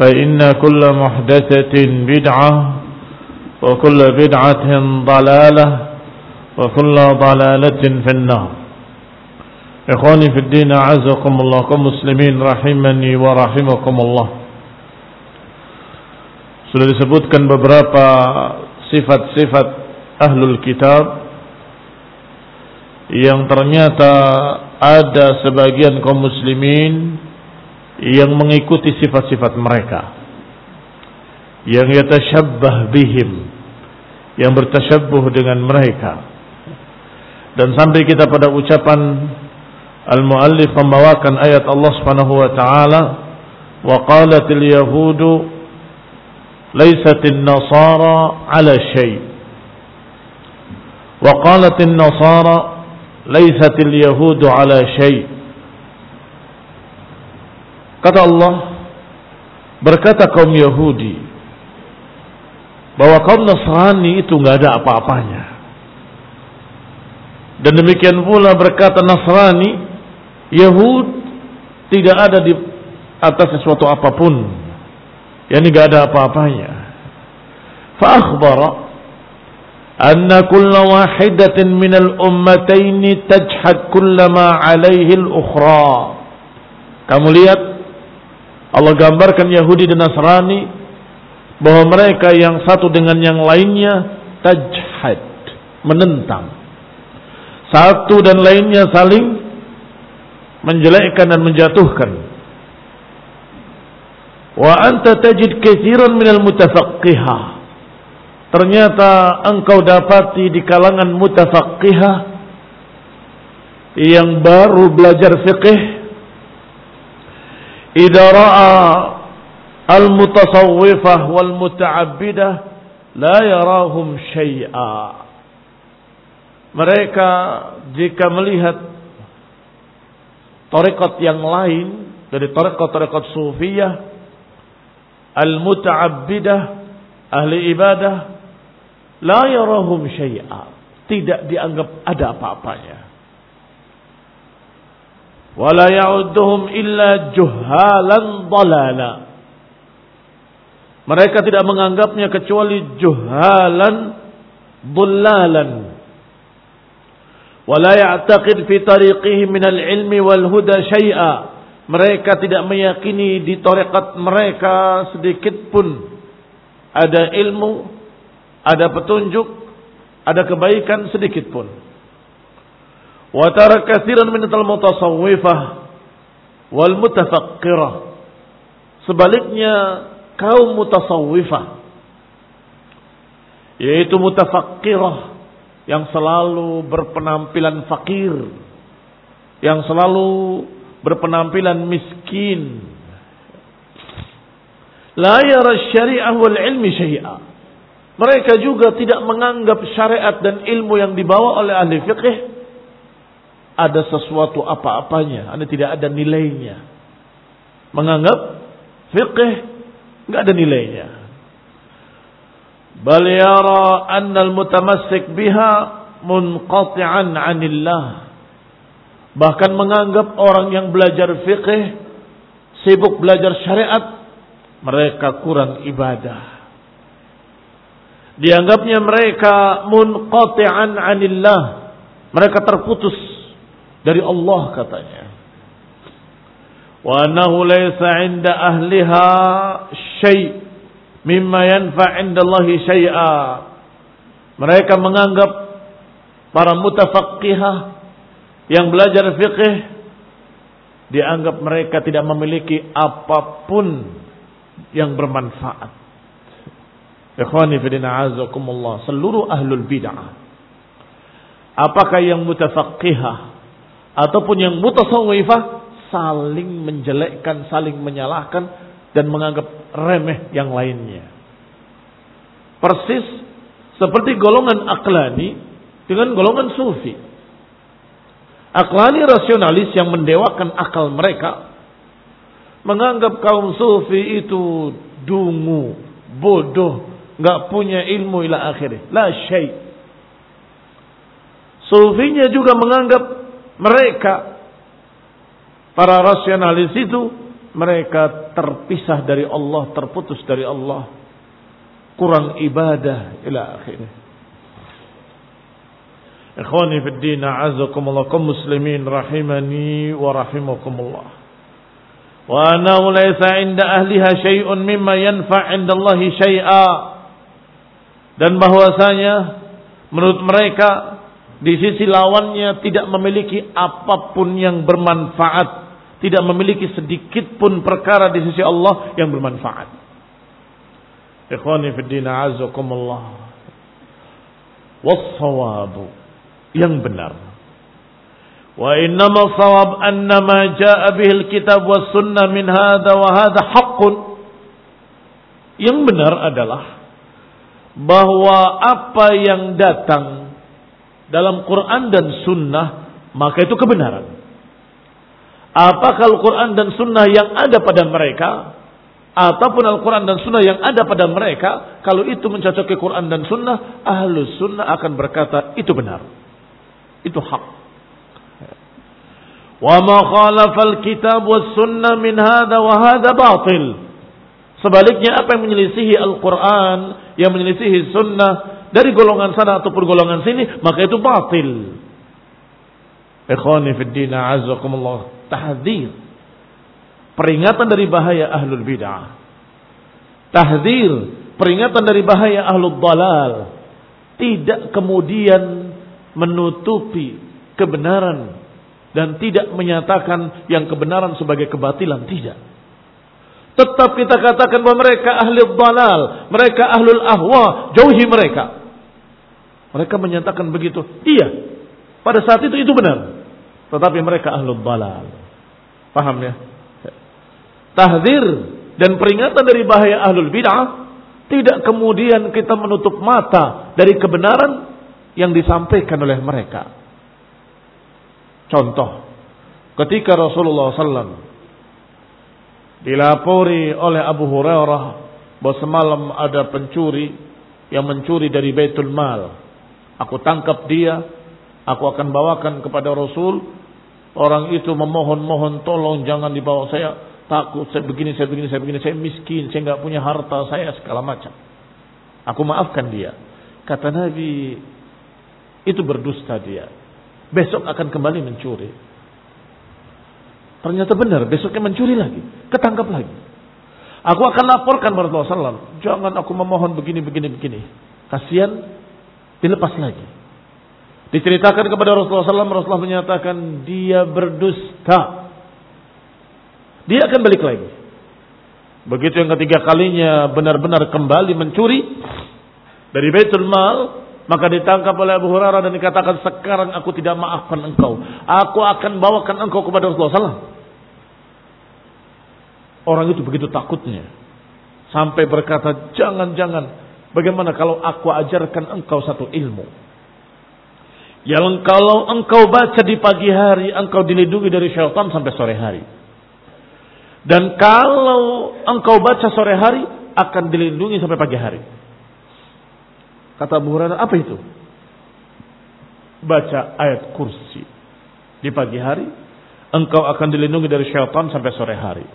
فإن كل محدثة بدعة وكل بدعة ضلالة وكل ضلالة في النار. إخواني في الدين أعزكم الله كمسلمين رحمني ورحمكم الله. Sudah disebutkan beberapa sifat-sifat ahlul kitab yang ternyata ada sebagian kaum muslimin yang mengikuti sifat-sifat mereka. Yang yatashabbah bihim. Yang bertashabbuh dengan mereka. Dan sampai kita pada ucapan al-muallif membawakan ayat Allah Subhanahu wa taala wa qalatil yahudu laysatin nasara ala syai wa qalatin nasara laysatil yahudu ala syai Kata Allah, berkata kaum Yahudi, bahwa kaum Nasrani itu nggak ada apa-apanya. Dan demikian pula berkata Nasrani, Yahud tidak ada di atas sesuatu apa pun. Yani nggak ada apa-apanya. Fa'akhbara anna kulla wahidatin minal ummataini tajhad kullama alaihi al-ukhra. Kamu lihat Allah gambarkan Yahudi dan Nasrani bahwa mereka yang satu dengan yang lainnya tajhad, menentang. Satu dan lainnya saling menjelekkan dan menjatuhkan. Wa anta tajid katsiran minal mutafaqqihah. Ternyata engkau dapati di kalangan mutafaqqihah yang baru belajar fiqh إذا رأى المتصوفة والمتعبدة لا يراهم شيئا mereka jika melihat tarekat yang lain dari tarekat-tarekat sufiyah al-muta'abbidah ahli ibadah la yarahum syai'a tidak dianggap ada apa-apanya wala ya'udduhum illa juhalan dalala. Mereka tidak menganggapnya kecuali juhalan dalalan. Wala ya'taqid fi tariqihi min al-ilmi wal huda syai'a. Mereka tidak meyakini di tarekat mereka sedikit pun ada ilmu, ada petunjuk, ada kebaikan sedikit pun. Wa tara katsiran min al-mutasawwifah. Sebaliknya kaum mutasawwifah yaitu mutafaqqirah yang selalu berpenampilan fakir, yang selalu berpenampilan miskin. La yara syari'ah wal ilmi syai'a. Mereka juga tidak menganggap syariat dan ilmu yang dibawa oleh ahli fikih ada sesuatu apa-apanya, ada tidak ada nilainya. Menganggap fikih nggak ada nilainya. Bal yara anna al-mutamassik biha munqati'an 'anillah Bahkan menganggap orang yang belajar fikih, sibuk belajar syariat, mereka kurang ibadah. Dianggapnya mereka munqati'an anillah. Mereka terputus dari Allah katanya. Wa annahu 'inda ahliha syai' mimma yanfa' 'inda Allah. Mereka menganggap para mutafaqqihah yang belajar fikih dianggap mereka tidak memiliki apa pun yang bermanfaat. Ikhwani fidina azakumullah. Seluruh ahlul bid'ah. Apakah yang mutafaqihah ataupun yang mutasawwifah saling menjelekkan, saling menyalahkan dan menganggap remeh yang lainnya. Persis seperti golongan aklani dengan golongan sufi. Aklani rasionalis yang mendewakan akal mereka menganggap kaum sufi itu dungu, bodoh, nggak punya ilmu ila akhirnya. La syai. Sufinya juga menganggap mereka para rasionalis itu mereka terpisah dari Allah, terputus dari Allah, kurang ibadah ila akhirnya. Ikhwani fi din a'azakumullah kaum muslimin rahimani wa rahimakumullah. Wa annahu laysa 'inda ahliha syai'un mimma yanfa' 'inda Allah syai'a. Dan bahwasanya menurut mereka di sisi lawannya tidak memiliki apa pun yang bermanfaat, tidak memiliki sedikit pun perkara di sisi Allah yang bermanfaat. Ikhwani fi din a'azakumullah. Was-sawabu yang benar. Wa innama sawab annama jaa bihil kitab was sunnah min hadha wa hadha haqqun. Yang benar adalah bahwa apa yang datang dalam Quran dan sunnah maka itu kebenaran. Apakah Al-Quran dan sunnah yang ada pada mereka ataupun Al-Quran dan Sunnah yang ada pada mereka, kalau itu mencocoki Quran dan Sunnah, ahlus Sunnah akan berkata itu benar. Itu hak. Kitab was sunnah min hadha wa hadha batil. Sebaliknya apa yang menyelisihi Al-Quran, yang menyelisihi sunnah dari golongan sana ataupun golongan sini, maka itu batil. Ikhwani fi din azakumullah. Tahdzir. Peringatan dari bahaya ahlul bid'ah. Tahdzir, peringatan dari bahaya ahlul dalal. Tidak kemudian menutupi kebenaran dan tidak menyatakan yang kebenaran sebagai kebatilan tidak. Tetap kita katakan bahwa mereka ahli dalal, mereka ahlul ahwa, jauhi mereka. Mereka menyatakan begitu. Iya, pada saat itu itu benar. Tetapi mereka ahlul dalal. Paham ya? Tahdir dan peringatan dari bahaya ahlul bid'ah tidak kemudian kita menutup mata dari kebenaran yang disampaikan oleh mereka. Contoh, ketika Rasulullah SAW dilapori oleh Abu Hurairah bahwa semalam ada pencuri yang mencuri dari Baitul Mal. Aku tangkap dia, aku akan bawakan kepada Rasul. Orang itu memohon-mohon tolong jangan dibawa saya takut saya begini saya begini saya begini saya miskin saya nggak punya harta saya segala macam. Aku maafkan dia. Kata Nabi itu berdusta dia. besok akan kembali mencuri. Ternyata benar, besoknya mencuri lagi, ketangkap lagi. Aku akan laporkan kepada Rasulullah SAW. Jangan aku memohon begini, begini, begini. Kasihan, dilepas lagi. Diceritakan kepada Rasulullah SAW, Rasulullah menyatakan dia berdusta. Dia akan balik lagi. Begitu yang ketiga kalinya benar-benar kembali mencuri dari Baitul Mal, maka ditangkap oleh Abu Hurairah dan dikatakan sekarang aku tidak maafkan engkau. Aku akan bawakan engkau kepada Rasulullah SAW. Orang itu begitu takutnya. Sampai berkata, jangan-jangan. Bagaimana kalau aku ajarkan engkau satu ilmu. Yang kalau engkau baca di pagi hari, engkau dilindungi dari syaitan sampai sore hari. Dan kalau engkau baca sore hari, akan dilindungi sampai pagi hari. Kata Abu Hurairah, apa itu? Baca ayat kursi. Di pagi hari, engkau akan dilindungi dari syaitan sampai sore hari.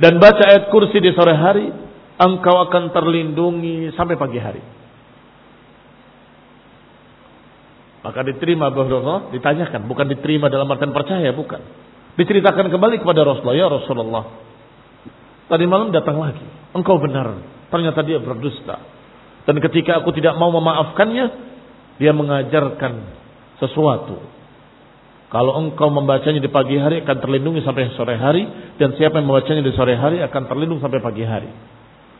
Dan baca ayat kursi di sore hari, engkau akan terlindungi sampai pagi hari. Maka diterima Hurairah, ditanyakan, bukan diterima dalam artian percaya, bukan. Diceritakan kembali kepada Rasulullah, ya Rasulullah. Tadi malam datang lagi, engkau benar, ternyata dia berdusta. Dan ketika aku tidak mau memaafkannya, dia mengajarkan sesuatu. Kalau engkau membacanya di pagi hari akan terlindungi sampai sore hari dan siapa yang membacanya di sore hari akan terlindung sampai pagi hari.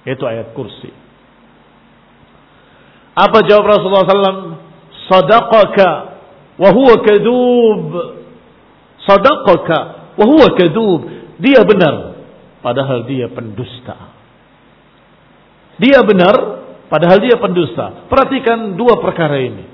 Itu ayat kursi. Apa jawab Rasulullah SAW? Sadaqaka wa huwa kadub. Sadaqaka wa huwa kadub. Dia benar padahal dia pendusta. Dia benar Padahal dia pendusta. Perhatikan dua perkara ini.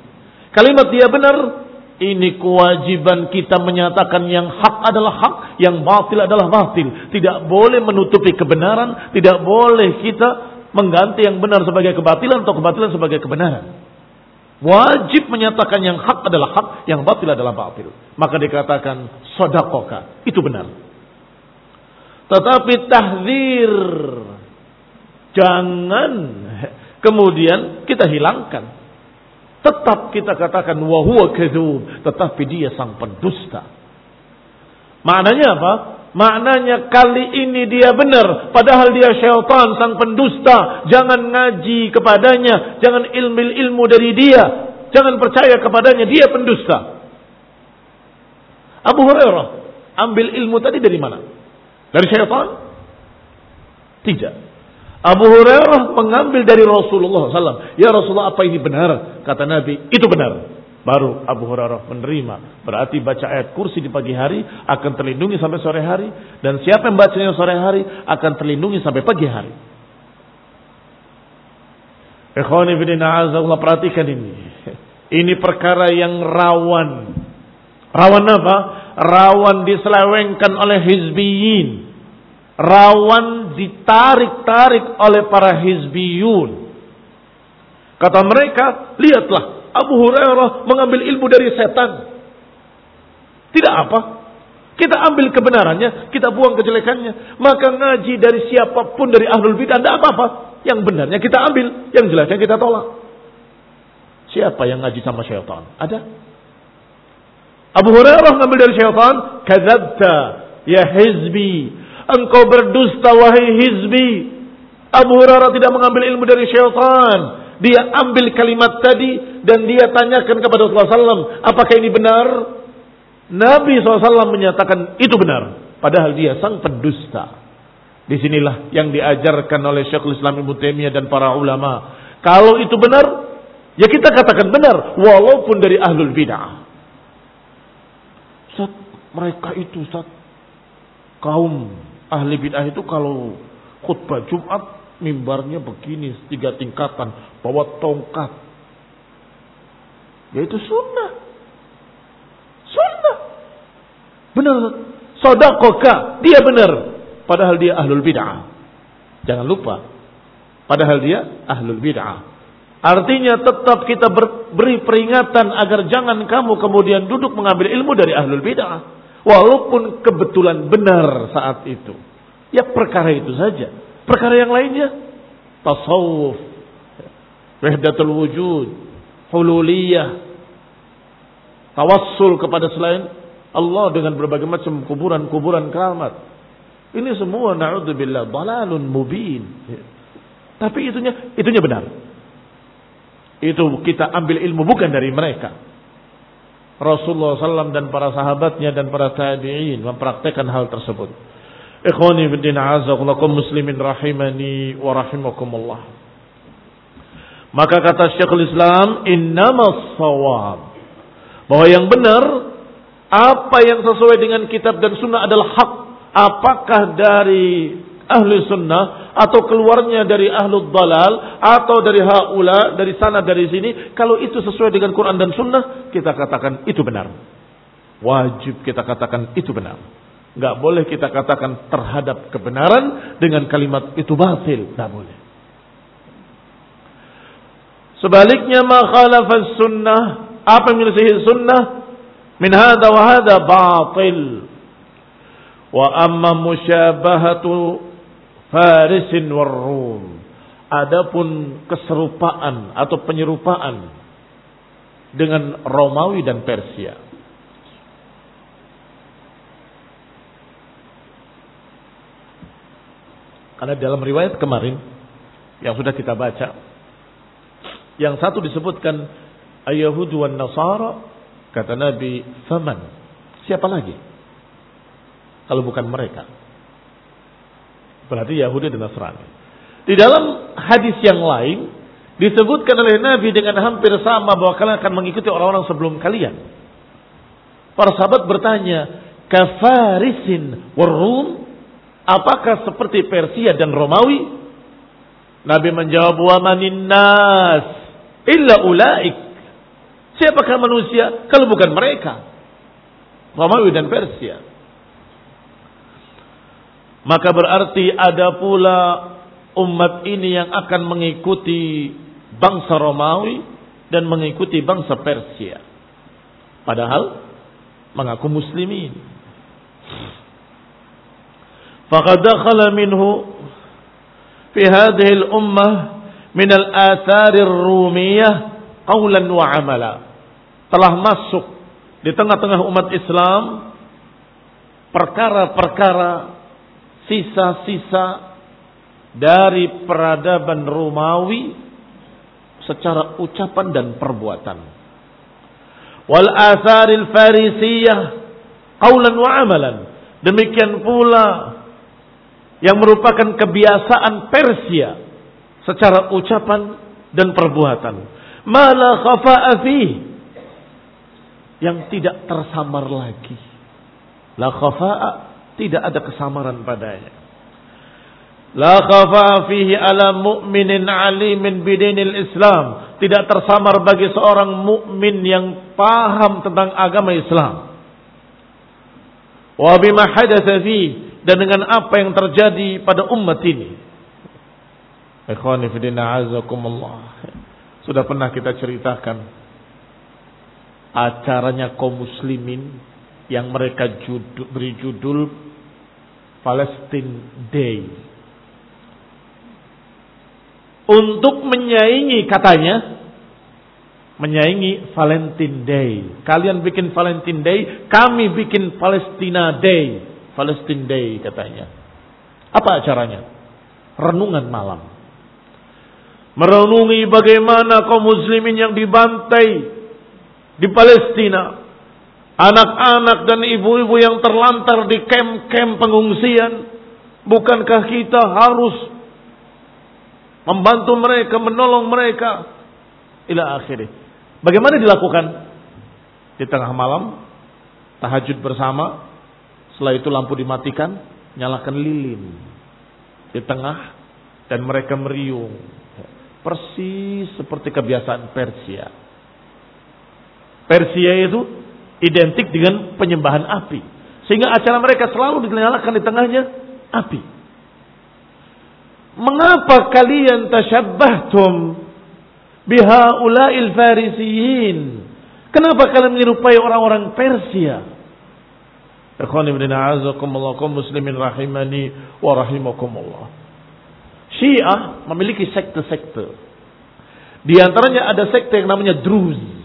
Kalimat dia benar, ini kewajiban kita menyatakan yang hak adalah hak, yang batil adalah batil. Tidak boleh menutupi kebenaran, tidak boleh kita mengganti yang benar sebagai kebatilan atau kebatilan sebagai kebenaran. Wajib menyatakan yang hak adalah hak, yang batil adalah batil. Maka dikatakan sodakoka, itu benar. Tetapi tahdir, jangan Kemudian kita hilangkan. Tetap kita katakan wahwa kedzub, tetapi dia sang pendusta. Maknanya apa? Maknanya kali ini dia benar, padahal dia syaitan sang pendusta. Jangan ngaji kepadanya, jangan ilmu-ilmu dari dia, jangan percaya kepadanya, dia pendusta. Abu Hurairah ambil ilmu tadi dari mana? Dari syaitan? Tidak. Abu Hurairah mengambil dari Rasulullah SAW. Ya Rasulullah apa ini benar? Kata Nabi, itu benar. Baru Abu Hurairah menerima. Berarti baca ayat kursi di pagi hari akan terlindungi sampai sore hari. Dan siapa yang bacanya sore hari akan terlindungi sampai pagi hari. Ikhwani bidina azallah perhatikan ini. Ini perkara yang rawan. Rawan apa? Rawan diselewengkan oleh hizbiyin rawan ditarik-tarik oleh para hizbiyun. Kata mereka, lihatlah Abu Hurairah mengambil ilmu dari setan. Tidak apa. Kita ambil kebenarannya, kita buang kejelekannya. Maka ngaji dari siapa pun dari ahlul bidah, tidak apa-apa. Yang benarnya kita ambil, yang jeleknya kita tolak. Siapa yang ngaji sama syaitan? Ada? Abu Hurairah ngambil dari syaitan, kadzabta ya hizbi Engkau berdusta wahai hizbi. Abu Hurairah tidak mengambil ilmu dari syaitan. Dia ambil kalimat tadi dan dia tanyakan kepada Rasulullah SAW. Apakah ini benar? Nabi SAW menyatakan itu benar. Padahal dia sang pendusta. Di sinilah yang diajarkan oleh Syekhul Islam Ibnu Taimiyah dan para ulama. Kalau itu benar, ya kita katakan benar. Walaupun dari ahlul bid'ah. mereka itu Ustaz, kaum Ahli bid'ah itu kalau khutbah Jumat mimbarnya begini tiga tingkatan, bawa tongkat. Yaitu sunnah. Sunnah. Benar. Sodakoka. Dia benar. Padahal dia ahlul bid'ah. Jangan lupa. Padahal dia ahlul bid'ah. Artinya tetap kita beri peringatan agar jangan kamu kemudian duduk mengambil ilmu dari ahlul bid'ah. Walaupun kebetulan benar saat itu. Ya perkara itu saja. Perkara yang lainnya. Tasawuf. Wahdatul wujud. Hululiyah. tawassul kepada selain Allah dengan berbagai macam kuburan-kuburan keramat. Ini semua na'udzubillah dalalun mubin. Tapi itunya itunya benar. Itu kita ambil ilmu bukan dari mereka. Rasulullah SAW dan para sahabatnya dan para tabi'in mempraktekkan hal tersebut. Ikhwani azakullakum muslimin rahimani wa rahimakumullah. Maka kata Syekhul Islam, innamas sawab. Bahwa yang benar, apa yang sesuai dengan kitab dan sunnah adalah hak. Apakah dari ahli sunnah atau keluarnya dari ahlu dalal atau dari haula dari sana dari sini kalau itu sesuai dengan Quran dan sunnah kita katakan itu benar wajib kita katakan itu benar nggak boleh kita katakan terhadap kebenaran dengan kalimat itu batil. Nggak boleh. Sebaliknya ma khalafas sunnah, apa yang menyelisihi sunnah min hada wa hada batil. Wa amma musyabahatu Farisin war Rum. Adapun keserupaan atau penyerupaan dengan Romawi dan Persia. Karena dalam riwayat kemarin yang sudah kita baca, yang satu disebutkan Ayahud wan Nasara, kata Nabi, faman. Siapa lagi? Kalau bukan mereka. Berarti Yahudi dan Nasrani. Di dalam hadis yang lain, disebutkan oleh Nabi dengan hampir sama bahwa kalian akan mengikuti orang-orang sebelum kalian. Para sahabat bertanya, kafarisin warum Apakah seperti Persia dan Romawi? Nabi menjawab, "Wa manin nas illa ulaik." Siapakah manusia kalau bukan mereka? Romawi dan Persia. Maka berarti ada pula umat ini yang akan mengikuti bangsa Romawi dan mengikuti bangsa Persia. Padahal mengaku muslimin. Faqad dakhala minhu fi hadhihi al-ummah min al-athar ar-rumiyah qawlan wa amala. Telah masuk di tengah-tengah umat Islam perkara-perkara sisa-sisa dari peradaban Romawi secara ucapan dan perbuatan. Wal asaril farisiyah qaulan wa amalan. Demikian pula yang merupakan kebiasaan Persia secara ucapan dan perbuatan. Mala khafa'a yang tidak tersamar lagi. La khafa'a tidak ada kesamaran padanya. La khafa'a fihi ala mu'minin alimin bidinil Islam. Tidak tersamar bagi seorang mukmin yang paham tentang agama Islam. Wa bima hadatsa dan dengan apa yang terjadi pada umat ini. Sudah pernah kita ceritakan acaranya kaum muslimin yang mereka judul, beri judul Palestine Day. Untuk menyaingi katanya menyaingi Valentine Day. Kalian bikin Valentine Day, kami bikin Palestina Day. Palestine Day katanya. Apa acaranya? Renungan malam. Merenungi bagaimana kaum muslimin yang dibantai di Palestina. Anak-anak dan ibu-ibu yang terlantar di kem-kem pengungsian. Bukankah kita harus membantu mereka, menolong mereka? Ila akhirnya. Bagaimana dilakukan? Di tengah malam, tahajud bersama, setelah itu lampu dimatikan, nyalakan lilin di tengah dan mereka meriung. Persis seperti kebiasaan Persia. Persia itu identik dengan penyembahan api. Sehingga acara mereka selalu dinyalakan di tengahnya api. Mengapa kalian tasyabbahtum bihaula'il farisiyin? Kenapa kalian menyerupai orang-orang Persia? Ikhwani bin a'azakumullah muslimin rahimani wa rahimakumullah. Syiah memiliki sekte-sekte. Di antaranya ada sekte yang namanya Druz.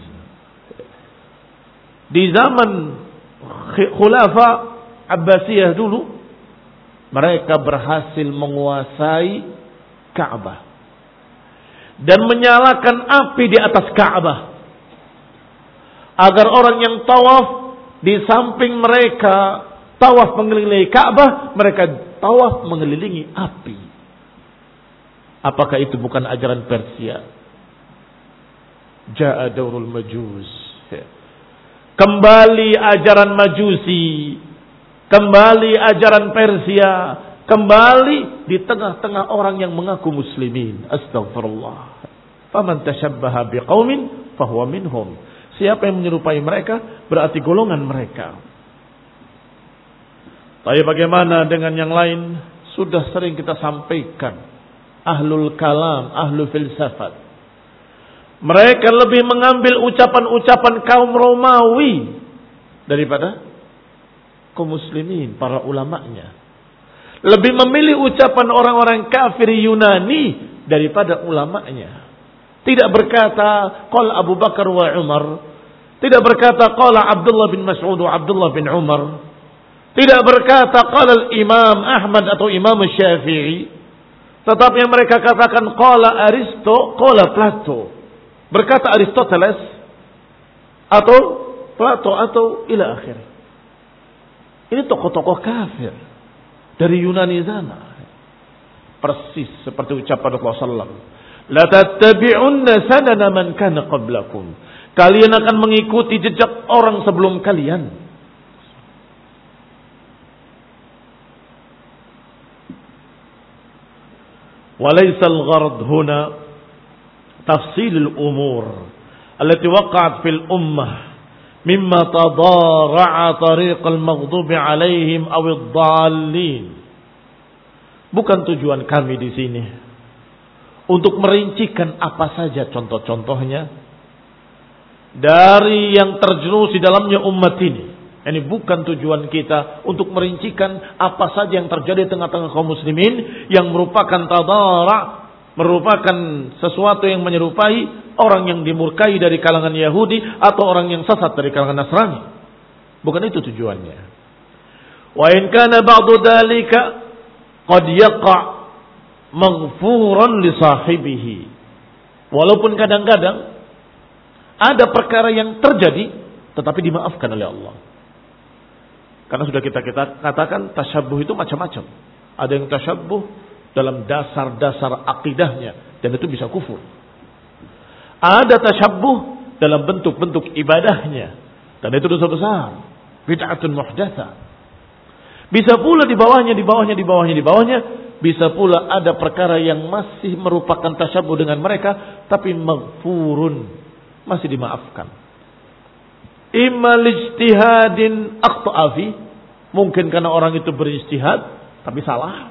Di zaman Khulafa Abbasiyah dulu mereka berhasil menguasai Ka'bah dan menyalakan api di atas Ka'bah agar orang yang tawaf di samping mereka tawaf mengelilingi Ka'bah, mereka tawaf mengelilingi api. Apakah itu bukan ajaran Persia? Ja'a daurul majus. Kembali ajaran Majusi. Kembali ajaran Persia. Kembali di tengah-tengah orang yang mengaku muslimin. Astagfirullah. Faman tashabbaha biqaumin fahuwa minhum. Siapa yang menyerupai mereka berarti golongan mereka. Tapi bagaimana dengan yang lain? Sudah sering kita sampaikan. Ahlul kalam, ahlul filsafat. Mereka lebih mengambil ucapan-ucapan kaum Romawi daripada kaum muslimin, para ulamanya. Lebih memilih ucapan orang-orang kafir Yunani daripada ulamanya. Tidak berkata qala Abu Bakar wa Umar. Tidak berkata qala Abdullah bin Mas'ud wa Abdullah bin Umar. Tidak berkata qala Imam Ahmad atau Imam Syafi'i. Tetapi yang mereka katakan qala Aristo, qala Plato. Berkata Aristoteles atau Plato atau ila akhir. Ini tokoh-tokoh kafir dari Yunani sana. Persis seperti ucapan Rasulullah SAW. La tattabi'unna sanana man kana qablakum. Kalian akan mengikuti jejak orang sebelum kalian. Walaisal ghard huna tafsilul umur allati waqa'at fil ummah mimma tadara'a tariqal maghdubi dallin bukan tujuan kami di sini untuk merincikan apa saja contoh-contohnya dari yang terjerumus di dalamnya umat ini. Ini bukan tujuan kita untuk merincikan apa saja yang terjadi di tengah-tengah kaum muslimin yang merupakan tadara merupakan sesuatu yang menyerupai orang yang dimurkai dari kalangan Yahudi atau orang yang sesat dari kalangan Nasrani. Bukan itu tujuannya. Wa in kana ba'du dalika qad yaqa maghfuran li sahibihi. Walaupun kadang-kadang ada perkara yang terjadi tetapi dimaafkan oleh Allah. Karena sudah kita kita katakan tasyabuh itu macam-macam. Ada yang tasyabuh dalam dasar-dasar akidahnya dan itu bisa kufur. Ada tasyabuh dalam bentuk-bentuk ibadahnya dan itu dosa besar. Bid'atun muhdatsa. Bisa pula di bawahnya, di bawahnya, di bawahnya, di bawahnya. Bisa pula ada perkara yang masih merupakan tasyabuh dengan mereka. Tapi maghfurun. Masih dimaafkan Imma lijtihadin aqta'afi. Mungkin karena orang itu berijtihad. Tapi salah.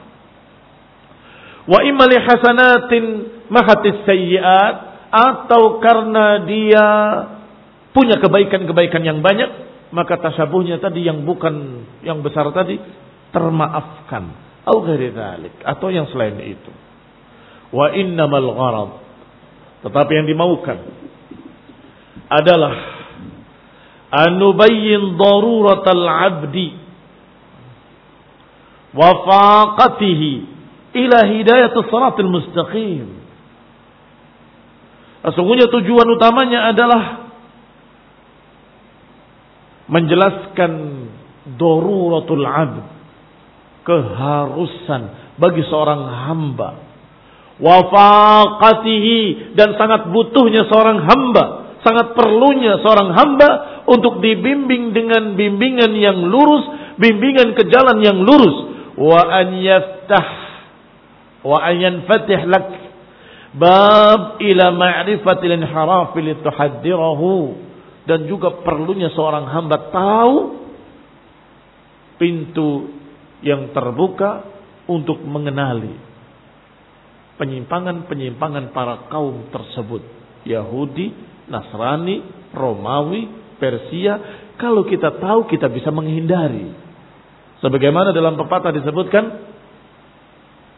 Wa imma li hasanatin mahatis sayyiat. Atau karena dia punya kebaikan-kebaikan yang banyak. Maka tasabuhnya tadi yang bukan yang besar tadi. Termaafkan. Atau Atau yang selain itu. Wa innamal gharad. Tetapi yang dimaukan adalah an nubayyin daruratal abdi wa faqatihi ila hidayatus siratal mustaqim. Sesungguhnya tujuan utamanya adalah menjelaskan daruratul abd keharusan bagi seorang hamba wafaqatihi dan sangat butuhnya seorang hamba sangat perlunya seorang hamba untuk dibimbing dengan bimbingan yang lurus, bimbingan ke jalan yang lurus. Wa an yaftah wa an yanfatih lak bab ila ma'rifatil inharafi lituhaddirahu dan juga perlunya seorang hamba tahu pintu yang terbuka untuk mengenali penyimpangan-penyimpangan para kaum tersebut. Yahudi, Nasrani, Romawi, Persia, kalau kita tahu kita bisa menghindari. Sebagaimana dalam pepatah disebutkan,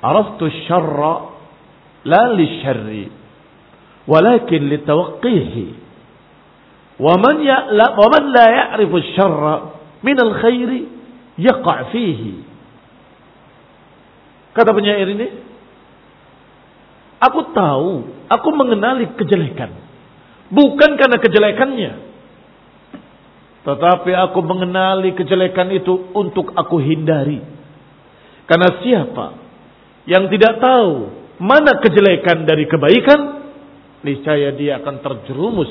Araftu syarra la li syarri, walakin li tawqihi. Wa man ya la wa man la ya'rifu syarra min al-khairi yaqa' fihi. Kata penyair ini, aku tahu, aku mengenali kejelekan. Bukan karena kejelekannya. Tetapi aku mengenali kejelekan itu untuk aku hindari. Karena siapa yang tidak tahu mana kejelekan dari kebaikan, niscaya dia akan terjerumus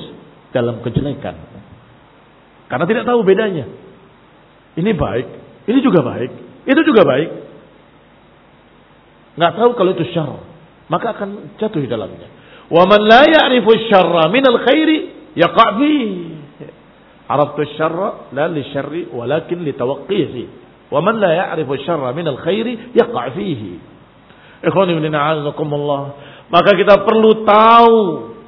dalam kejelekan. Karena tidak tahu bedanya. Ini baik, ini juga baik, itu juga baik. Nggak tahu kalau itu syar, maka akan jatuh di dalamnya. Wa man la ya'rifu syarra min al-khairi yaqa' fi. Araftu syarra la li syarri walakin li tawaqqihi. Wa man la ya'rifu syarra Maka kita perlu tahu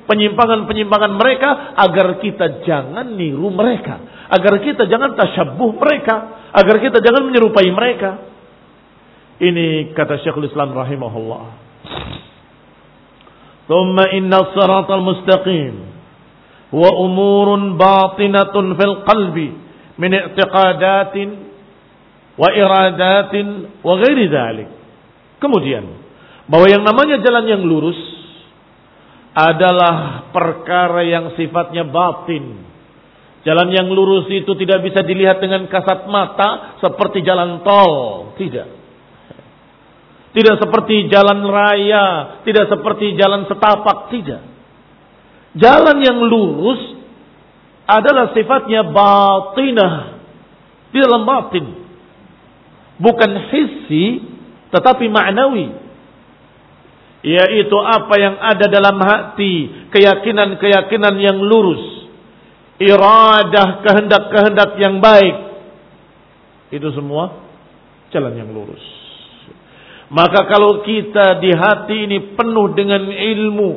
penyimpangan-penyimpangan mereka agar kita jangan niru mereka, agar kita jangan tasyabuh mereka, agar kita jangan menyerupai mereka. Ini kata Syekhul Islam rahimahullah. Siratal mustaqim wa umurun batinatun fil qalbi min i'tiqadatin wa iradatin wa ghairi dhalik. Kemudian bahwa yang namanya jalan yang lurus adalah perkara yang sifatnya batin. Jalan yang lurus itu tidak bisa dilihat dengan kasat mata seperti jalan tol. Tidak. Tidak seperti jalan raya. Tidak seperti jalan setapak. Tidak. Jalan yang lurus adalah sifatnya batinah. Di dalam batin. Bukan hissi tetapi ma'nawi yaitu apa yang ada dalam hati, keyakinan-keyakinan yang lurus, iradah kehendak-kehendak yang baik. Itu semua jalan yang lurus. Maka kalau kita di hati ini penuh dengan ilmu,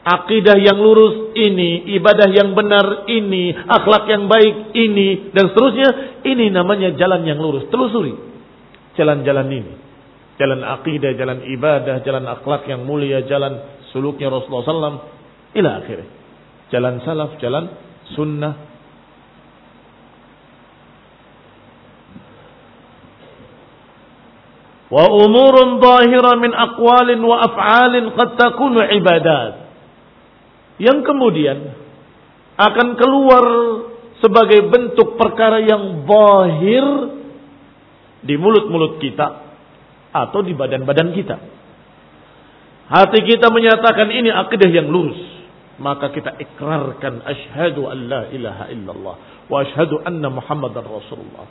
akidah yang lurus ini, ibadah yang benar ini, akhlak yang baik ini, dan seterusnya, ini namanya jalan yang lurus. Telusuri jalan-jalan ini jalan akidah, jalan ibadah, jalan akhlak yang mulia, jalan suluknya Rasulullah SAW, ila akhirnya. Jalan salaf, jalan sunnah. Wa umurun zahira min aqwalin wa af'alin qad takunu ibadat. Yang kemudian akan keluar sebagai bentuk perkara yang zahir di mulut-mulut kita atau di badan-badan kita. Hati kita menyatakan ini akidah yang lurus. Maka kita ikrarkan asyhadu an la ilaha illallah wa asyhadu anna muhammadar rasulullah.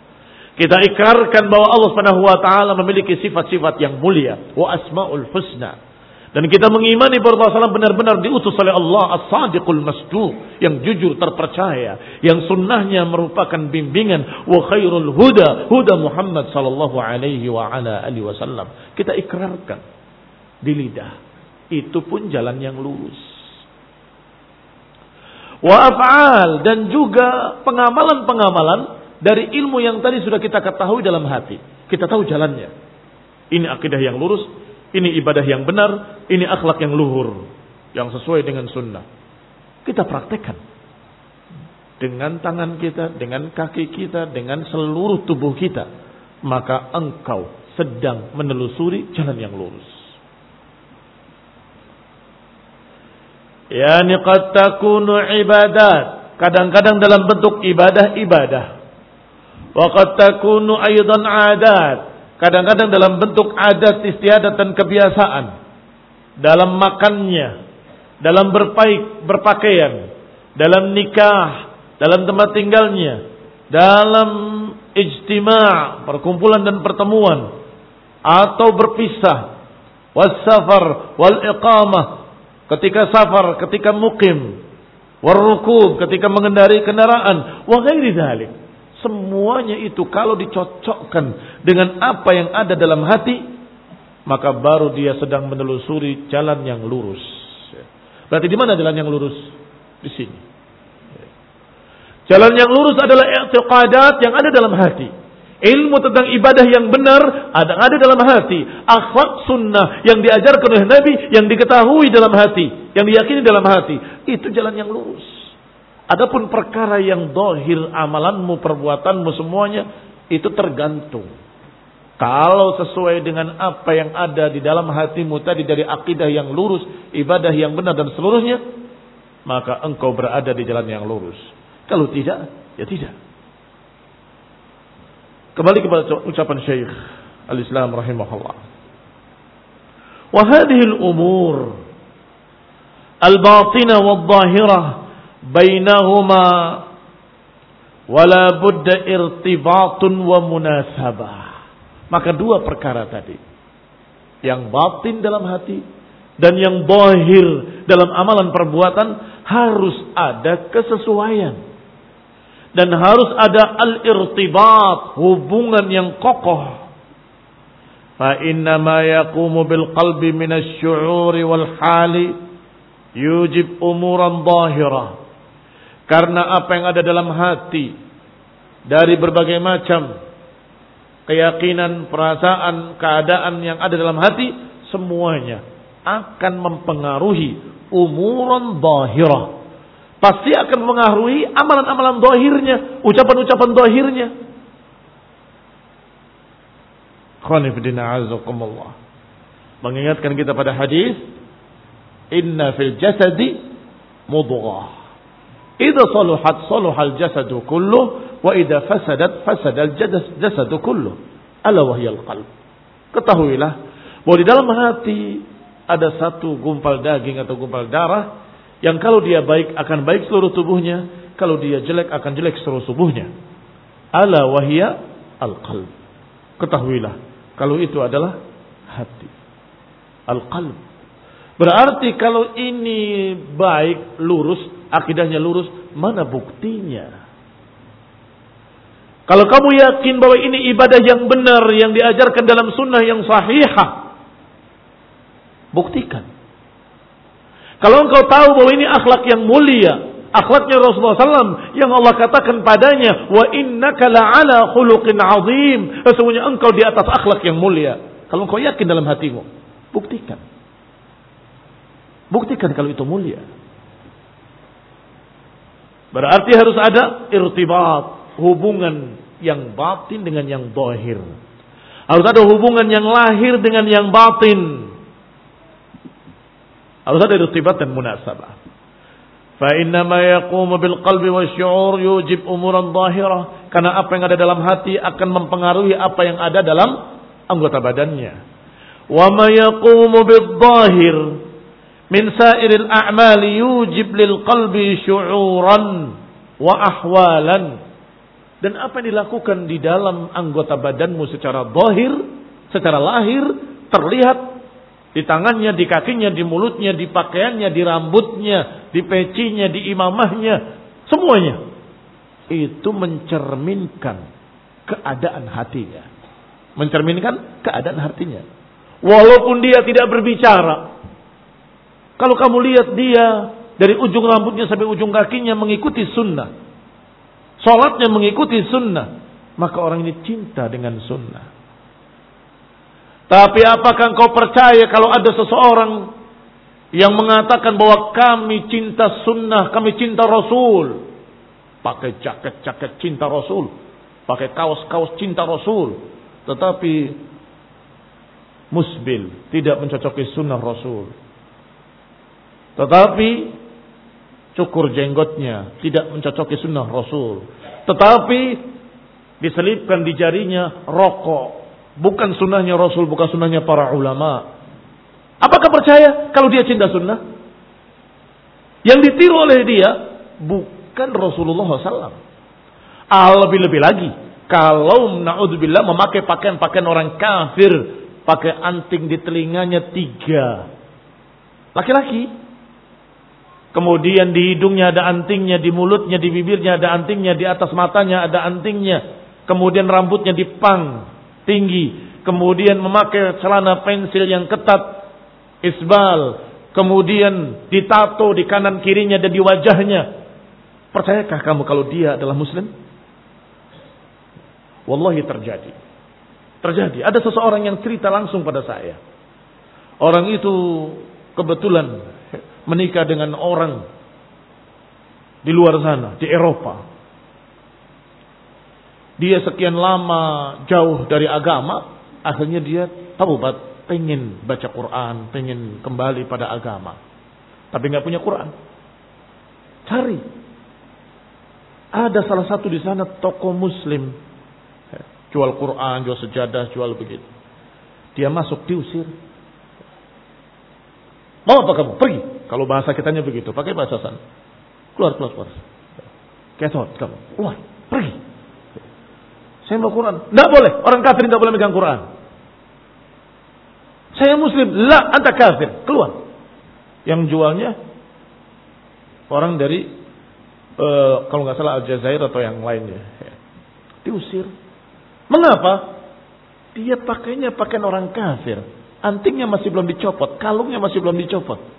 Kita ikrarkan bahwa Allah Subhanahu wa taala memiliki sifat-sifat yang mulia wa asmaul husna dan kita mengimani bahwa Rasulullah benar-benar diutus oleh Allah as-sadiqul masduq yang jujur terpercaya, yang sunnahnya merupakan bimbingan wa khairul huda huda Muhammad sallallahu alaihi wa ala alihi wasallam. Kita ikrarkan di lidah. Itu pun jalan yang lurus. Wa af'al dan juga pengamalan-pengamalan dari ilmu yang tadi sudah kita ketahui dalam hati. Kita tahu jalannya. Ini akidah yang lurus, ini ibadah yang benar, ini akhlak yang luhur, yang sesuai dengan sunnah. Kita praktekkan. Dengan tangan kita, dengan kaki kita, dengan seluruh tubuh kita. Maka engkau sedang menelusuri jalan yang lurus. Yani qad takunu ibadat. Kadang-kadang dalam bentuk ibadah-ibadah. Wa qad takunu aydan adat Kadang-kadang dalam bentuk adat istiadat dan kebiasaan. Dalam makannya. Dalam berpaik, berpakaian. Dalam nikah. Dalam tempat tinggalnya. Dalam ijtima' perkumpulan dan pertemuan. Atau berpisah. Wassafar wal iqamah. Ketika safar, ketika mukim. Warrukub, ketika mengendari kendaraan. Wa ghairi dhalik Semuanya itu kalau dicocokkan dengan apa yang ada dalam hati, maka baru dia sedang menelusuri jalan yang lurus. Berarti di mana jalan yang lurus? Di sini. Jalan yang lurus adalah i'tiqadat yang ada dalam hati. Ilmu tentang ibadah yang benar ada ada dalam hati. Akhlak sunnah yang diajarkan oleh Nabi yang diketahui dalam hati, yang diyakini dalam hati, itu jalan yang lurus. Adapun perkara yang dohir amalanmu, perbuatanmu semuanya itu tergantung. Kalau sesuai dengan apa yang ada di dalam hatimu tadi dari akidah yang lurus, ibadah yang benar dan seluruhnya, maka engkau berada di jalan yang lurus. Kalau tidak, ya tidak. Kembali kepada ucapan Syekh Al-Islam rahimahullah. Wa hadhihi al-umur al-batinah wal-zahirah bainahuma wala budda irtibatun wa munasabah. Maka dua perkara tadi. Yang batin dalam hati dan yang bohir dalam amalan perbuatan harus ada kesesuaian. Dan harus ada al-irtibat, hubungan yang kokoh. Bil qalbi min asy-syu'uri wal hali yujib umuran zahirah karena apa yang ada dalam hati dari berbagai macam keyakinan, perasaan, keadaan yang ada dalam hati semuanya akan mempengaruhi umuran zahirah. Pasti akan mengaruhi amalan-amalan zahirnya, ucapan-ucapan zahirnya. Mengingatkan kita pada hadis, Inna fil jasadi mudghah Idza saluhat saluhal jasadu kullu wa idza fasadat fasadal jasadu kullu. Ala wahyal qalb. Ketahuilah bahwa di dalam hati ada satu gumpal daging atau gumpal darah yang kalau dia baik akan baik seluruh tubuhnya, kalau dia jelek akan jelek seluruh tubuhnya. Ala wahya al qalb. Ketahuilah kalau itu adalah hati. Al qalb. Berarti kalau ini baik, lurus, akidahnya lurus, mana buktinya? Kalau kamu yakin bahwa ini ibadah yang benar yang diajarkan dalam sunnah yang sahihah, buktikan. Kalau engkau tahu bahwa ini akhlak yang mulia, akhlaknya Rasulullah SAW yang Allah katakan padanya, wa innaka la'ala khuluqin azim. Sesungguhnya engkau di atas akhlak yang mulia. Kalau engkau yakin dalam hatimu, buktikan. Buktikan kalau itu mulia. Berarti harus ada irtibat, hubungan yang batin dengan yang dohir. Harus ada hubungan yang lahir dengan yang batin. Harus ada irtibat dan munasabah. فإنما يقوم بالقلب والشعور يوجب أمورا ظاهرة karena apa yang ada dalam hati akan mempengaruhi apa yang ada dalam anggota badannya. وما يقوم بالظاهر min sairil a'mali yujib lil qalbi syu'uran wa ahwalan dan apa yang dilakukan di dalam anggota badanmu secara zahir, secara lahir terlihat di tangannya, di kakinya, di mulutnya, di pakaiannya, di rambutnya, di pecinya, di imamahnya, semuanya itu mencerminkan keadaan hatinya. Mencerminkan keadaan hatinya. Walaupun dia tidak berbicara, kalau kamu lihat dia dari ujung rambutnya sampai ujung kakinya mengikuti sunnah. Sholatnya mengikuti sunnah. Maka orang ini cinta dengan sunnah. Tapi apakah engkau percaya kalau ada seseorang yang mengatakan bahwa kami cinta sunnah, kami cinta Rasul. Pakai jaket-jaket cinta Rasul. Pakai kaos-kaos cinta Rasul. Tetapi musbil, tidak mencocoki sunnah Rasul tetapi cukur jenggotnya tidak mencocoki sunnah Rasul. Tetapi diselipkan di jarinya rokok. Bukan sunnahnya Rasul, bukan sunnahnya para ulama. Apakah percaya kalau dia cinta sunnah? Yang ditiru oleh dia bukan Rasulullah SAW. Ah, lebih-lebih lagi. Kalau naudzubillah memakai pakaian-pakaian orang kafir. Pakai anting di telinganya tiga. Laki-laki. Kemudian di hidungnya ada antingnya, di mulutnya, di bibirnya ada antingnya, di atas matanya ada antingnya. Kemudian rambutnya dipang tinggi. Kemudian memakai celana pensil yang ketat, isbal. Kemudian ditato di kanan kirinya dan di wajahnya. Percayakah kamu kalau dia adalah muslim? Wallahi terjadi. Terjadi. Ada seseorang yang cerita langsung pada saya. Orang itu kebetulan menikah dengan orang di luar sana, di Eropa. Dia sekian lama jauh dari agama, akhirnya dia taubat, pengen baca Quran, pengen kembali pada agama. Tapi nggak punya Quran. Cari. Ada salah satu di sana toko muslim. Jual Quran, jual sejadah, jual begitu. Dia masuk diusir. Mau apa kamu? Pergi. Kalau bahasa kitanya begitu, pakai bahasa sana. Keluar, keluar, keluar. Ketot kamu. Keluar. Pergi. Saya mau Quran. Tidak boleh. Orang kafir tidak boleh megang Quran. Saya muslim. La, anta kafir. Keluar. Yang jualnya orang dari uh, kalau nggak salah Aljazair atau yang lainnya. Diusir. Mengapa? Dia pakainya pakaian orang kafir. Antingnya masih belum dicopot, kalungnya masih belum dicopot.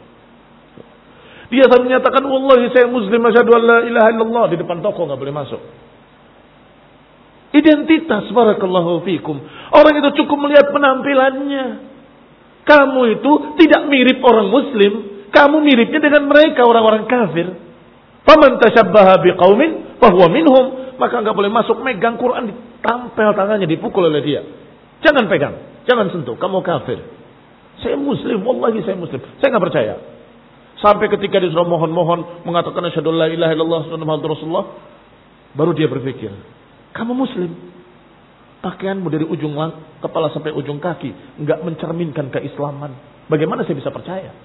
Dia sampai menyatakan, Wallahi saya muslim, masyadu la ilaha illallah. Di depan toko nggak boleh masuk. Identitas, barakallahu fikum. Orang itu cukup melihat penampilannya. Kamu itu tidak mirip orang muslim. Kamu miripnya dengan mereka, orang-orang kafir. Faman tashabbaha biqaumin, bahwa minhum. Maka nggak boleh masuk, megang Quran, ditampel tangannya, dipukul oleh dia. Jangan pegang, jangan sentuh, kamu kafir. Saya muslim, wallahi saya muslim. Saya nggak percaya. Sampai ketika disuruh mohon-mohon mengatakan asyhadu la ilaha illallah Muhammadur Rasulullah, baru dia berpikir, kamu muslim. Pakaianmu dari ujung kepala sampai ujung kaki enggak mencerminkan keislaman. Bagaimana saya bisa percaya?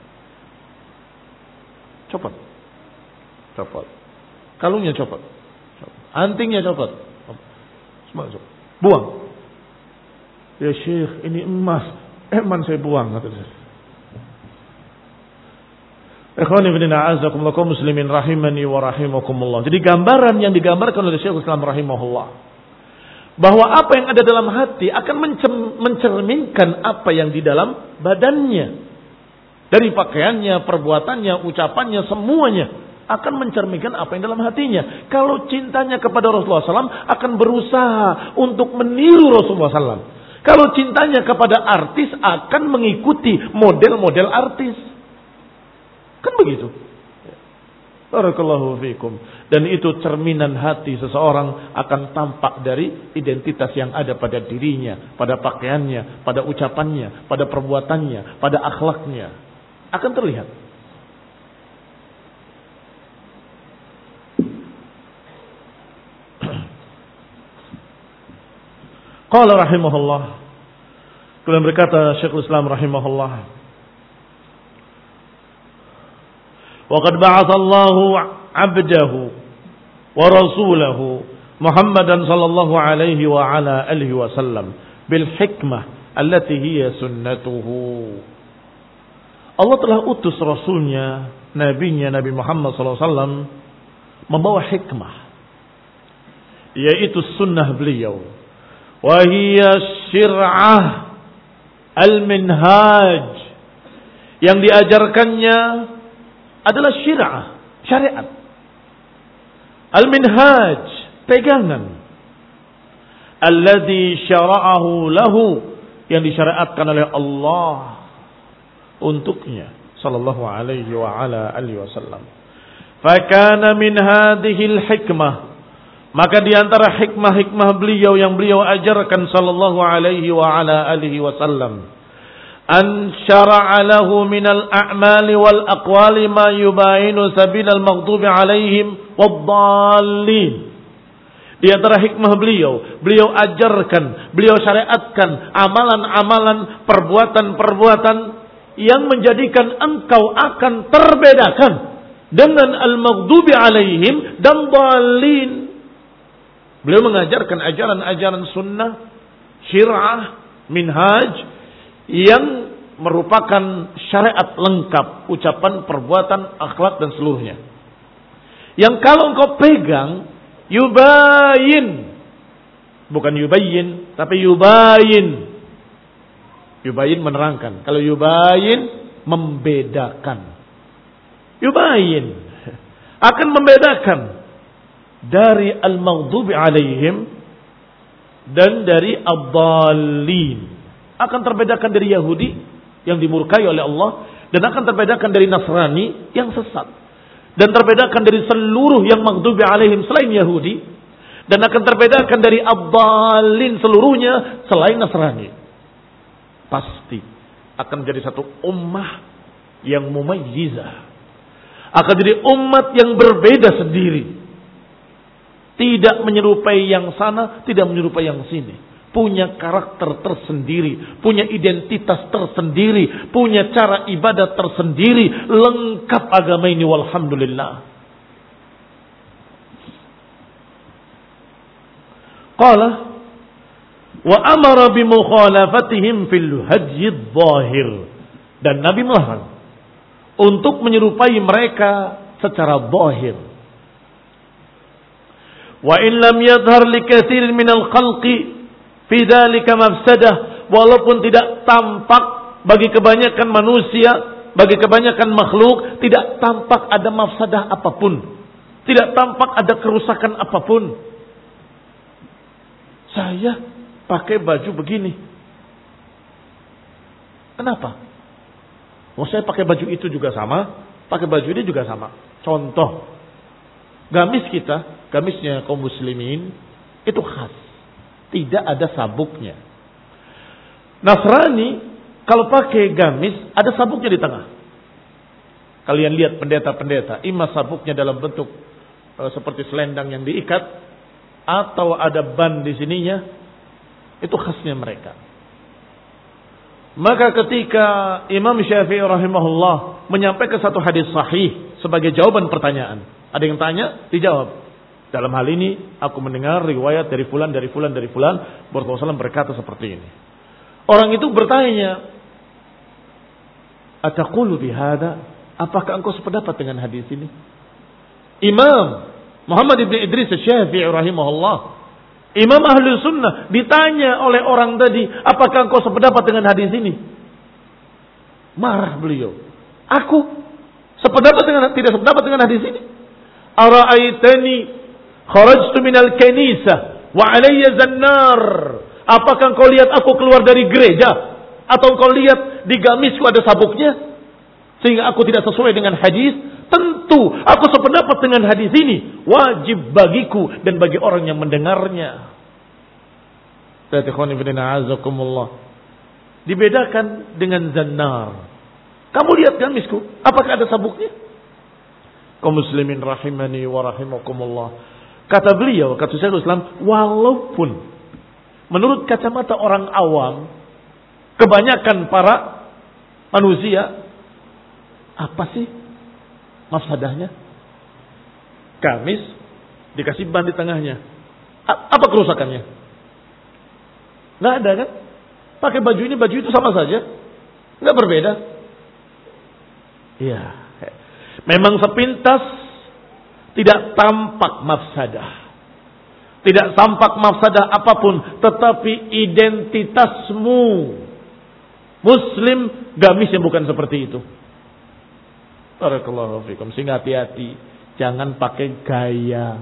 Copot. Copot. Kalungnya copot. Antingnya copot. Semua copot. Buang. Ya Syekh, ini emas. Eman saya buang. Kata saya. A'azakumullah kaum muslimin rahimani wa rahimakumullah. Jadi gambaran yang digambarkan oleh Syekh Islam rahimahullah bahwa apa yang ada dalam hati akan mencerminkan apa yang di dalam badannya. Dari pakaiannya, perbuatannya, ucapannya, semuanya akan mencerminkan apa yang dalam hatinya. Kalau cintanya kepada Rasulullah SAW akan berusaha untuk meniru Rasulullah SAW. Kalau cintanya kepada artis akan mengikuti model-model artis. Begitu. Barakallahu fiikum. Dan itu cerminan hati seseorang akan tampak dari identitas yang ada pada dirinya, pada pakaiannya, pada ucapannya, pada perbuatannya, pada akhlaknya. Akan terlihat. Qala rahimahullah. Kemudian berkata Syekhul Islam rahimahullah. وقد بعث الله عبده ورسوله محمدا صلى الله عليه وعلى آله وسلم بالحكمة التي هي سنته Allah telah utus Rasulnya, Nabinya Nabi Muhammad SAW membawa hikmah. Yaitu sunnah beliau. Wahia syir'ah al-minhaj. Yang diajarkannya adalah syir'ah, syariat. Al-minhaj, pegangan. Alladhi syara'ahu lahu, yang disyariatkan oleh Allah untuknya sallallahu alaihi wa ala alihi wasallam. Fakana min hadhil hikmah maka di antara hikmah-hikmah beliau yang beliau ajarkan sallallahu alaihi wa ala alihi wasallam an syara'a lahu minal a'mali wal aqwali ma yubayinu sabilal maghdubi alaihim waddallin. Di antara hikmah beliau, beliau ajarkan, beliau syariatkan amalan-amalan, perbuatan-perbuatan yang menjadikan engkau akan terbedakan dengan al-maghdubi alaihim dan dalin. Beliau mengajarkan ajaran-ajaran sunnah, syir'ah, minhaj, yang merupakan syariat lengkap, ucapan, perbuatan, akhlak dan seluruhnya. Yang kalau engkau pegang, yubayin. Bukan yubayin, tapi yubayin. Yubayin menerangkan. Kalau yubayin, membedakan. Yubayin. Akan membedakan. Dari al-maghdubi alaihim. Dan dari abdalin akan terbedakan dari Yahudi yang dimurkai oleh Allah dan akan terbedakan dari Nasrani yang sesat. dan terbedakan dari seluruh yang maghdubi alaihim selain Yahudi dan akan terbedakan dari abdalin seluruhnya selain Nasrani. Pasti akan menjadi satu ummah yang mumayyizah. Akan jadi umat yang berbeda sendiri. Tidak menyerupai yang sana, tidak menyerupai yang sini punya karakter tersendiri, punya identitas tersendiri, punya cara ibadah tersendiri, lengkap agama ini walhamdulillah. Qala wa amara bi mukhalafatihim fil hajj dhahir dan Nabi melarang untuk menyerupai mereka secara zahir. Wa in lam yadhhar li katsirin min al-khalqi Fidzalika mafsadah walaupun tidak tampak bagi kebanyakan manusia, bagi kebanyakan makhluk tidak tampak ada mafsadah apa pun. Tidak tampak ada kerusakan apa pun. Saya pakai baju begini. Kenapa? Mau saya pakai baju itu juga sama, pakai baju ini juga sama. Contoh, gamis kita, gamisnya kaum muslimin itu khas. Tidak ada sabuknya. Nasrani kalau pakai gamis ada sabuknya di tengah. Kalian lihat pendeta-pendeta, ima sabuknya dalam bentuk e, seperti selendang yang diikat atau ada ban di sininya, itu khasnya mereka. Maka ketika Imam Syafi'i rahimahullah menyampaikan satu hadis sahih sebagai jawaban pertanyaan, ada yang tanya, dijawab. Dalam hal ini aku mendengar riwayat dari fulan dari fulan dari fulan Rasulullah berkata seperti ini. Orang itu bertanya, "Ataqulu bihada? Apakah engkau sependapat dengan hadis ini?" Imam Muhammad ibn Idris Syafi'i rahimahullah Imam ahli sunnah ditanya oleh orang tadi, apakah engkau sependapat dengan hadis ini? Marah beliau. Aku sependapat dengan tidak sependapat dengan hadis ini. Ara'aitani Kharajtu minal kanisa wa alayya zannar. Apakah engkau lihat aku keluar dari gereja? Atau engkau lihat di gamisku ada sabuknya? Sehingga aku tidak sesuai dengan hadis? Tentu aku sependapat dengan hadis ini. Wajib bagiku dan bagi orang yang mendengarnya. Dibedakan dengan zannar. Kamu lihat gamisku? Apakah ada sabuknya? Kau muslimin rahimani wa rahimakumullah. Kata beliau, kata Syekhul Islam, walaupun menurut kacamata orang awam, kebanyakan para manusia, apa sih mafsadahnya? Kamis dikasih ban di tengahnya. apa kerusakannya? Nggak ada kan? Pakai baju ini, baju itu sama saja. Nggak berbeda. Iya. Memang sepintas tidak tampak mafsadah. Tidak tampak mafsadah apa pun. Tetapi identitasmu. Muslim gamisnya bukan seperti itu. Barakallahu fikum. Sehingga hati-hati. Jangan pakai gaya.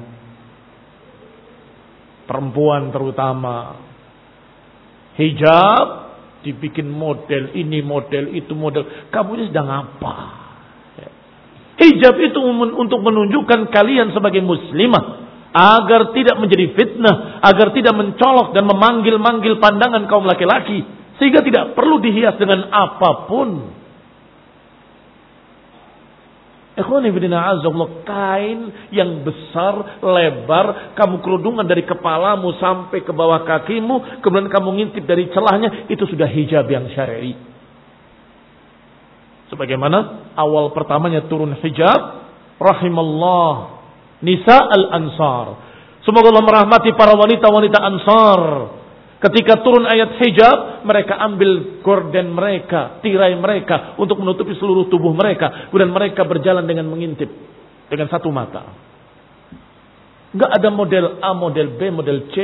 Perempuan terutama. Hijab dibikin model ini, model itu, model. Kamu ini sedang apa? Hijab itu untuk menunjukkan kalian sebagai muslimah agar tidak menjadi fitnah, agar tidak mencolok dan memanggil-manggil pandangan kaum laki-laki sehingga tidak perlu dihias dengan apa pun. Kain yang besar, lebar, kamu kerudungan dari kepalamu sampai ke bawah kakimu, kemudian kamu ngintip dari celahnya, itu sudah hijab yang syar'i. Sebagaimana awal pertamanya turun hijab, rahimallah nisa al-ansar. Semoga Allah merahmati para wanita-wanita ansar. Ketika turun ayat hijab, mereka ambil gorden mereka, tirai mereka untuk menutupi seluruh tubuh mereka. Kemudian mereka berjalan dengan mengintip dengan satu mata. Enggak ada model A, model B, model C.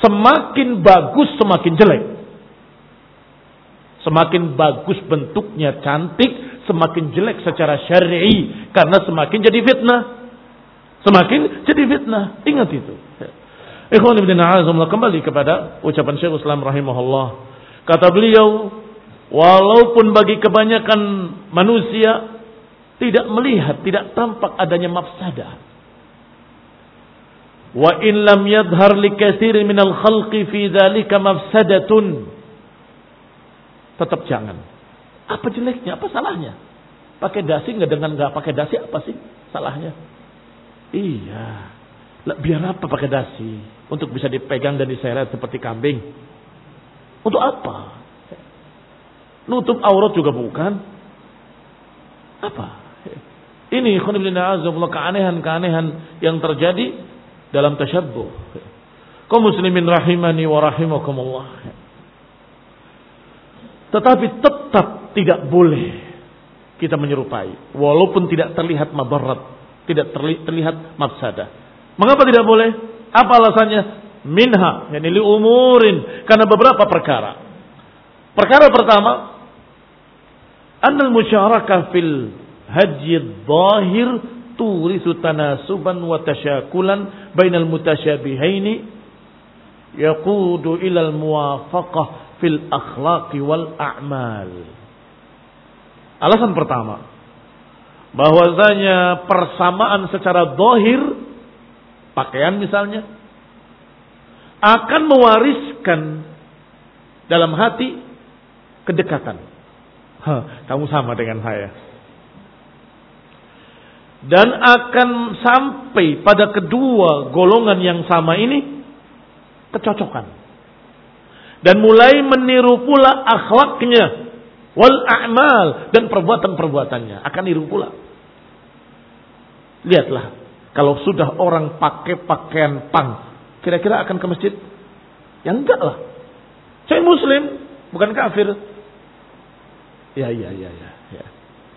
Semakin bagus, semakin jelek. Semakin bagus bentuknya cantik, semakin jelek secara syar'i karena semakin jadi fitnah. Semakin jadi fitnah. Ingat itu. Ikhwan ibn a'azumullah kembali kepada ucapan Syekh Islam rahimahullah. Kata beliau, walaupun bagi kebanyakan manusia tidak melihat, tidak tampak adanya mafsadah. Wa in lam yadhhar li katsirin minal khalqi fi dzalika mafsadatun. Tetap jangan. Apa jeleknya? Apa salahnya? Pakai dasi nggak dengan nggak pakai dasi apa sih salahnya? Iya. Biar apa pakai dasi? Untuk bisa dipegang dan diseret seperti kambing. Untuk apa? Nutup aurat juga bukan. Apa? Ini keanehan-keanehan yang terjadi dalam tasyabbuh. Kau muslimin rahimani wa rahimakumullah. Tetapi tetap tidak boleh kita menyerupai. Walaupun tidak terlihat mabarat. Tidak terlihat mafsadah. Mengapa tidak boleh? Apa alasannya? Minha. Yani li umurin. Karena beberapa perkara. Perkara pertama. Annal musyarakah fil haji zahir turisu tanasuban wa tasyakulan bainal mutasyabihaini yaqudu ilal muwafaqah fil akhlaqi wal a'mal. Alasan pertama, bahwasanya persamaan secara dohir, pakaian misalnya, akan mewariskan dalam hati kedekatan. Hah, kamu sama dengan saya. Dan akan sampai pada kedua golongan yang sama ini kecocokan. Dan mulai meniru pula akhlaknya wal a'mal dan perbuatan-perbuatannya akan niru pula. Lihatlah, kalau sudah orang pakai pakaian pang, kira-kira akan ke masjid? Ya enggak lah. Saya muslim, bukan kafir. Ya, ya, ya, ya. ya.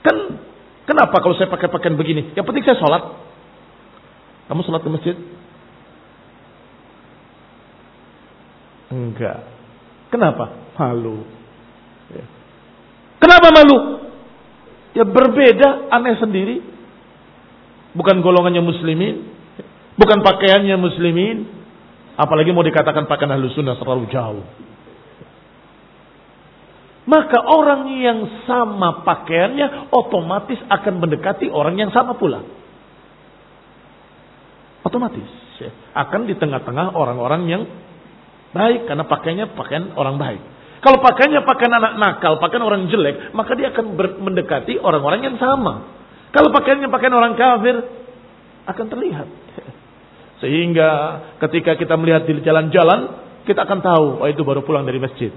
Kan kenapa kalau saya pakai pakaian begini? Yang penting saya sholat. Kamu sholat ke masjid? Enggak. Kenapa? Malu. Ya. Kenapa malu? Ya berbeda, aneh sendiri. Bukan golongannya muslimin. Bukan pakaiannya muslimin. Apalagi mau dikatakan pakaian ahlu sunnah terlalu jauh. Maka orang yang sama pakaiannya otomatis akan mendekati orang yang sama pula. Otomatis. Ya. Akan di tengah-tengah orang-orang yang baik. Karena pakaiannya pakaian orang baik. Kalau pakaiannya pakaian anak nakal, pakaian orang jelek, maka dia akan mendekati orang-orang yang sama. Kalau pakaiannya pakaian orang kafir, akan terlihat. Sehingga ketika kita melihat di jalan-jalan, kita akan tahu, oh itu baru pulang dari masjid.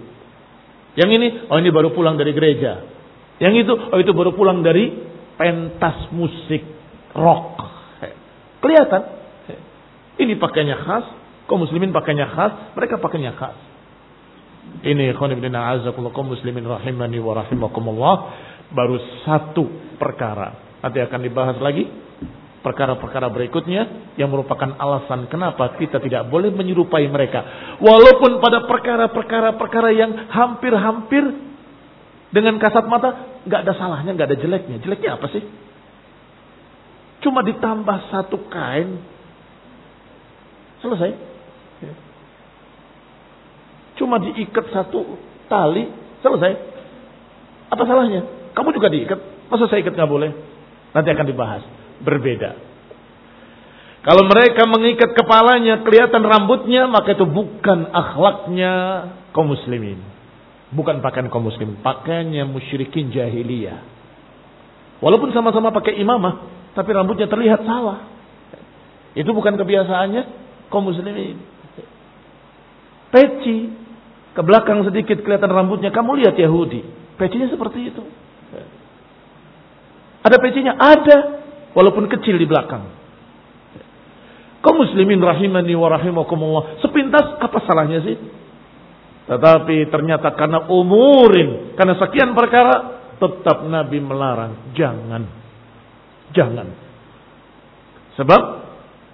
Yang ini, oh ini baru pulang dari gereja. Yang itu, oh itu baru pulang dari pentas musik rock. Kelihatan. Ini pakainya khas, kaum muslimin pakainya khas, mereka pakainya khas. Ini khonibdina azakullah kaum muslimin rahimani wa rahimakumullah. Baru satu perkara. Nanti akan dibahas lagi perkara-perkara berikutnya yang merupakan alasan kenapa kita tidak boleh menyerupai mereka. Walaupun pada perkara-perkara-perkara yang hampir-hampir dengan kasat mata nggak ada salahnya, nggak ada jeleknya. Jeleknya apa sih? Cuma ditambah satu kain, selesai. Cuma diikat satu tali, selesai. Apa salahnya? Kamu juga diikat, masa saya ikat nggak boleh? Nanti akan dibahas berbeda. Kalau mereka mengikat kepalanya, kelihatan rambutnya, maka itu bukan akhlaknya kaum muslimin. Bukan pakaian kaum muslimin, pakaiannya musyrikin jahiliyah. Walaupun sama-sama pakai imamah, tapi rambutnya terlihat salah. Itu bukan kebiasaannya kaum muslimin. Peci, ke belakang sedikit kelihatan rambutnya. Kamu lihat Yahudi, pecinya seperti itu. Ada pecinya? Ada. Walaupun kecil di belakang. Kau muslimin rahimani wa rahimakumullah. Sepintas apa salahnya sih? Tetapi ternyata karena umurin, karena sekian perkara, tetap Nabi melarang. Jangan. Jangan. Sebab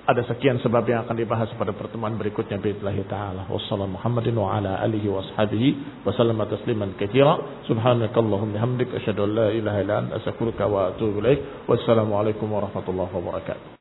ada sekian sebab yang akan dibahas pada pertemuan berikutnya billahi taala. Wassalamu Muhammadin wa ala alihi wa ashabihi wa sallama tasliman katsira. Subhanakallahumma hamdika asyhadu an la ilaha illa anta astaghfiruka wa atubu ilaik. Wassalamu alaikum warahmatullahi wabarakatuh.